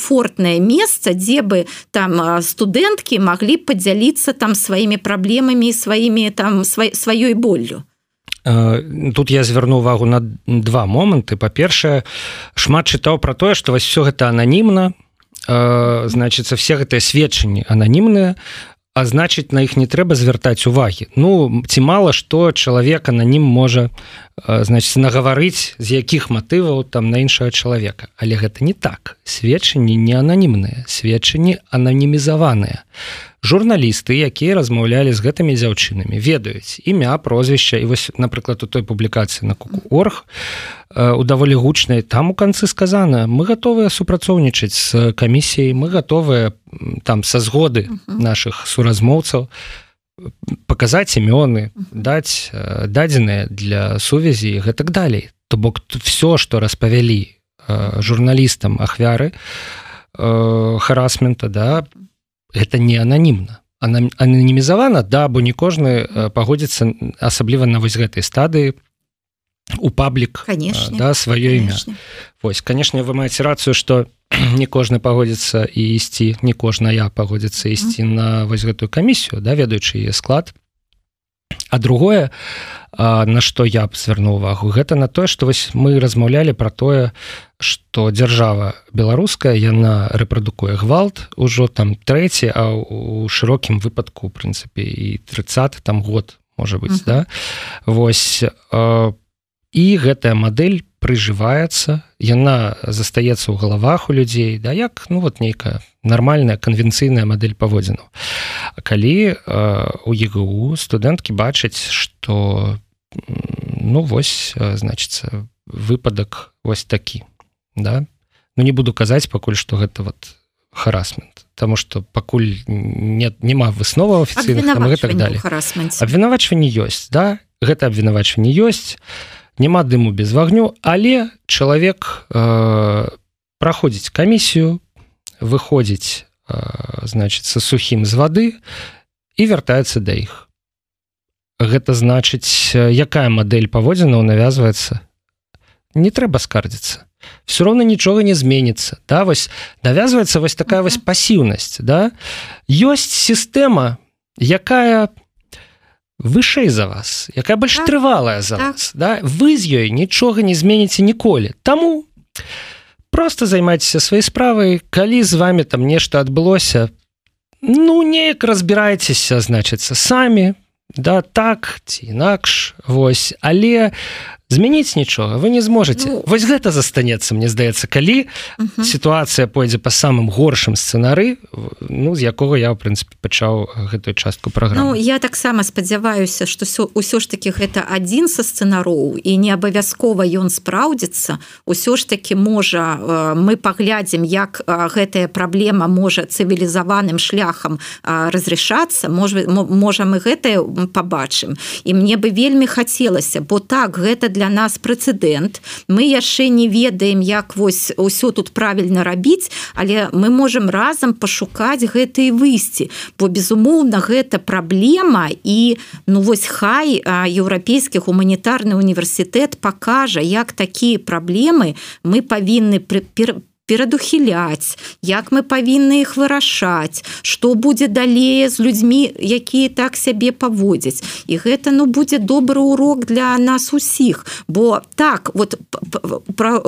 месца дзе бы там студэнткі могли подзяліцца там сваімі праблемамі сваімі там сваёй боллю тут я звярну увагу на два моманты па-першае шмат чытаў про тое что вось все гэта ананімна. Значится все гэтыя сведчанні ананімныя а значыць на іх не трэба звяртаць увагі. Ну ці мала што чалавек ананім можа значит нагаварыць з якіх матываў там на іншага чалавека. Але гэта не так. Сведчанні не ананімныя сведчанні ананімізаваныя журналісты якія размаўлялі з гэтымі дзяўчынамі ведаюць імя прозвішча. І вось напрыклад у той публікацыі на куку орг у даволі гучнай там у канцы сказана мы готовыя супрацоўнічаць з камісіяй мы готовыя там са згоды наших суразмоўцаў паказаць імёны даць дадзеныя для сувязі гэтак далей то бок тут все что распавялі журналістам ахвяры харасмента да это не ананімна ананімізавана да бо не кожны пагодзіцца асабліва на вось гэтай стадыі у паблік да сваё імя. Вось канешне вы маеце рацыю што не кожны пагодзіцца і ісці не кожная пагодзіцца ісці на вось гэтую камісію да ведаючы яе склад. А другое на што я б звярнуў увагу? Гэта на тое што вось мы размаўлялі пра тое што дзяржава беларуская яна рэпрадукуе гвалт ужо там трэці а у шырокім выпадку у прынцыпе і 30 там год можа быць uh -huh. да восьось і гэтая мадэль прыжываецца яна застаецца ў галавах у людзей да як ну вот нейкая нармальная канвенцыйная мадэль паводзіну калі э, у ЕГУ студэнткі бачаць что ну вось значится выпадак вось такі да? Ну не буду казаць пакуль что гэта вот харасмент потому что пакуль нет няма высноваў офіцыйных так далее абвінавачванне ёсць да? Гэта абвінавачванне ёсць няма дыму без вагню але чалавек э, праходзіць камісію выходзіць э, значит са сухім з вады і вяртаецца да іх гэта значыць якая мадэль паводзіна навязваецца? Не трэба скардзіцца. Все роўно нічога не зменіцца. Да вось навязваецца вось такая вось пасіўнасць да? Ёсць сістэма якая вышэй за вас якая больш так, трывалая за так. вас да? Вы з ёй нічога не зменіце ніколі. Таму просто займайцеся сваёй справай. Калі з вами там нешта адбылося ну неяк разбірайцеся значыцца самі да так ці інакш вось. Але змяніць нічога вы не зможете ну, вось гэта застанецца мне здаецца калі uh -huh. сітуацыя пойдзе по самым горшым сцэнары ну з якога я в прынцыпе пачаў гэтую частку программы ну, я таксама спадзяваюся что ўсё ж таки гэта адзін са сцэнароў і не абавязкова ён спраўдзіцца. Ўсё ж таки можа мы паглядзім як гэтая праблема можа цывілізаваным шляхам разрешацца можа можа мы гэтае побачым і мне бы вельмі хацелася бо так гэта для для нас прэцэдэнт мы яшчэ не ведаем як вось ўсё тут правільна рабіць але мы можем разам пашукаць гэтые выйсці. Бо безумоўна гэта праблема і ну вось хай еўрапейскі гуманітарны універсітэт пакажа як такія праблемы мы павінны пры перадухіляць як мы павінны іх вырашаць что будзе далей з людзьмі якія так сябе паводзяць. І гэта ну будзе добры урок для нас усіх. Бо так вот про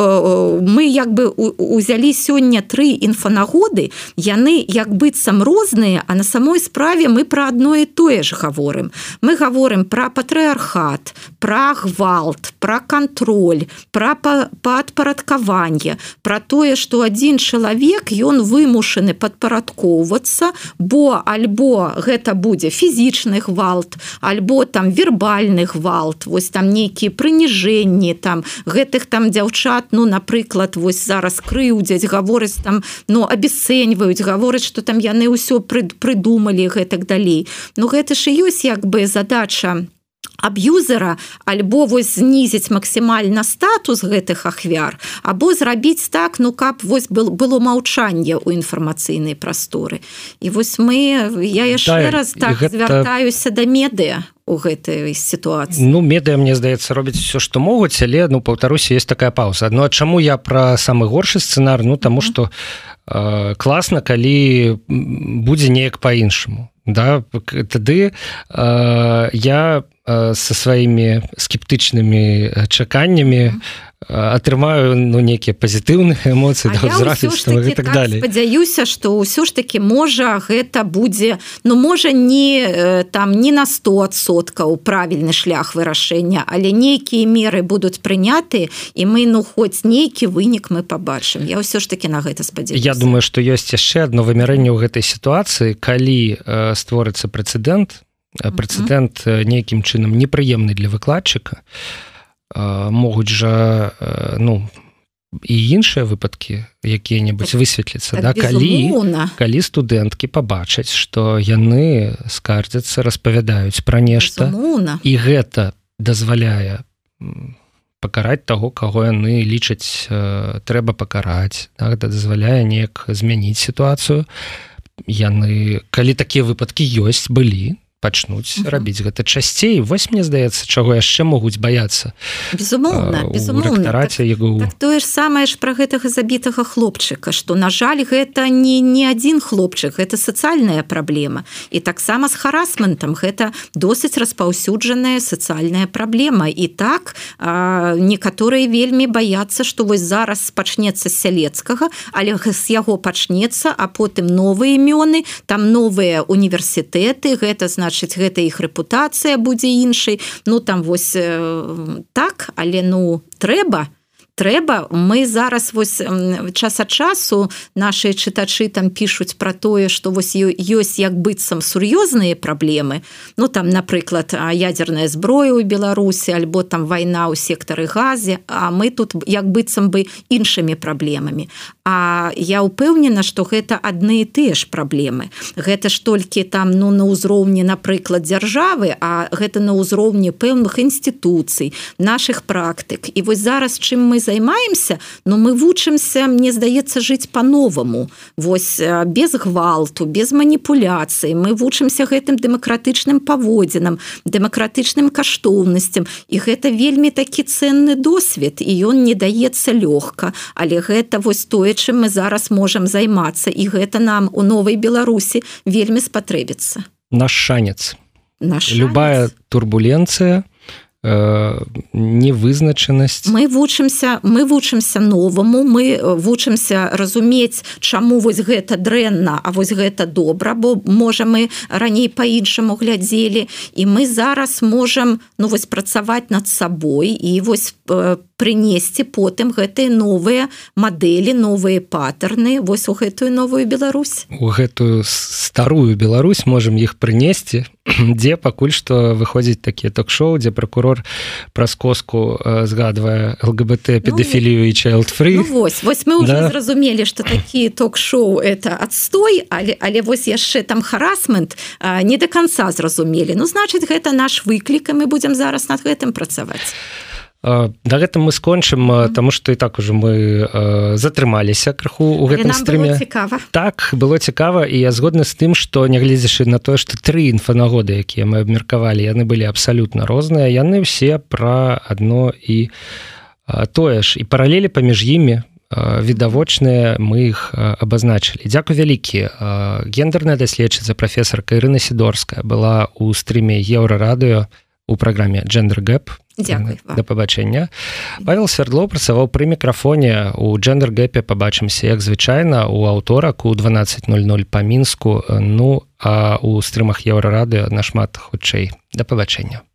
мы як бы узялі сёння тры інфанагоды яны як быццам розныя а на самой справе мы про одно і тое ж гаворым. Мы гаворым про патрыархат про гвалт про кантроль про падпарадкаванне про тое что что один чалавек ён вымушаны падпарадкоўвацца бо альбо гэта будзе фізічны гвалт альбо там вербальны гвалт вось там нейкія прыніжэнні там гэтых там дзяўчат ну напрыклад вось зараз крыўдзяць гаворыць там ну абесцэньваюць гавораць что там яны ўсё прыдумалі гэтак далей. Ну гэта ж ёсць як бы задача аб'юзера альбо вось знізіць максімальна статус гэтых ахвяр або зрабіць так ну каб вось был было маўчанне ў інфармацыйнай прасторы. І вось мы я яшчэ да, раз так гэта... звяртаюся да медыа у гэтай сітуацыі. Ну медыа мне здаецца робіць все што могуць але ну паўтаруся есть такая пауза Ну а чаму я пра самы горшы сцэнар? Ну таму что э, класна калі будзе неяк по-іншаму да тады э, я э, со сваімі скептычнымі чаканнямі атрымаю ну нейкія пазітыўныя эмоцыі да, так далее спадзяюся что ўсё ж таки можа гэта будзе ну можа не э, там не на 100соткаў правільны шлях вырашэння але нейкія меры будуць прыняты і мы ну хоць нейкі вынік мы побачым я ўсё ж таки на гэта спадзя Я думаю что ёсць яшчэ одно вымярэнне ў гэтай сітуацыі. Калі э, створыцца прэцэдэнт прэцэдэнт нейкім чынам непрыемны для выкладчыка то могуць жа ну і іншыя выпадкі якія-небудзь высветліцца так, да? Калі калі студэнткі пабачаць што яны скардзяцца распавядаюць пра нешта. Безумоўна. і гэта дазваляе пакараць таго каго яны лічаць трэба пакараць так, дазваляе неяк змяніць сітуацыю. Яны калі такія выпадкі ёсць былі пачнуць uh -huh. рабіць гэта часцей. Вось мне здаецца чаго яшчэ могуць баяцца безумоўна безумоўна. так, так, тое ж самае ж пра гэтага забітага хлопчыка што на жаль гэта не не адзін хлопчык гэта сацыяльная праблема. І таксама з харасментам гэта досыць распаўсюджаная сацыяльная праблема. І так некаторыя вельмі баяцца што вось зараз пачнецца сялецкага але з яго пачнецца а потым новыя імёны там новыя універсітэты. Гэта значит значыць гэта іх рэпутацыя будзе іншай. Ну там вось так але ну трэба то трэба. Мы зараз вось час ад часу наши чытачы там пишутць про тое что вось ёсць як быццам сур'ёзныя праблемы. Ну там напрыклад ядерная зброя у беларусі альбо там вайна ў сектары газе а мы тут як быццам бы іншымі праблемамі. А я ўпэўнена что гэта адны і тыя ж праблемы. Гэта ж толькі там ну на ўзроўні напрыклад дзяржавы а гэта на ўзроўні пэўных інстытуцый наших практык. І вось зараз чым мы займаемся но мы вучымся мне здаецца жыць по-новаму Вось без гвалту без маніпуляцыі мы вучымся гэтым дэмакратычным паводзінам дэмакратычным каштоўнасцям. І гэта вельмі такі ценны досвед і ён не даецца лёгка. Але гэта вось тое чым мы зараз можам займацца. І гэта нам у новай беларусі вельмі спатрэбіцца. Наш шанец. Наш любая турбуленцыя Э, невызначанасць мы вучымся мы вучымся новаму мы вучымся разумець чаму вось гэта дрэнна А вось гэта добра бо можа мы раней по-іншаму глядзелі. І мы зараз можам ну вось працаваць над сабой і вось прынесці потым гэтыя новыя мадэлі новыя паттерны вось у гэтую новую Беларусь. У гэтую старую Беларусь можемм іх прынесці дзе пакуль што выходзіць такія ток-шоу дзе прокурор праз коску э, згадвае лгбт педафілію ну, і чайлдфры ну, вось вось мы да? зразумелі что такі ток-шоу это адстой але але вось яшчэ там харасмент не до конца зразумелі ну значит гэта наш выклік мы будемм зараз над гэтым працаваць да гэта мы скончым mm -hmm. тому что і так уже мы затрымаліся крыху у гэтым стриме. так было цікава і я згодны з тым что нягледзячы на тое что тры інфанагоды якія мы абмеркавалі яны былі абсалютна розныя яны все пра одно і тое ж. І паралелі паміж імі відавочныя мы іх абазначылі Дякую вялікі гендерная даследчыца прафесарка Ірына сидорская была у стріме еўрарадыо у праграме джендер гэп да пабачэння павел свердло працаваў пры мікрафоне у джендер гэпе пабачымся як звычайна у аўторак у 1200 па мінску ну а у стрымах еўрарады нашмат хутчэй да пабачэння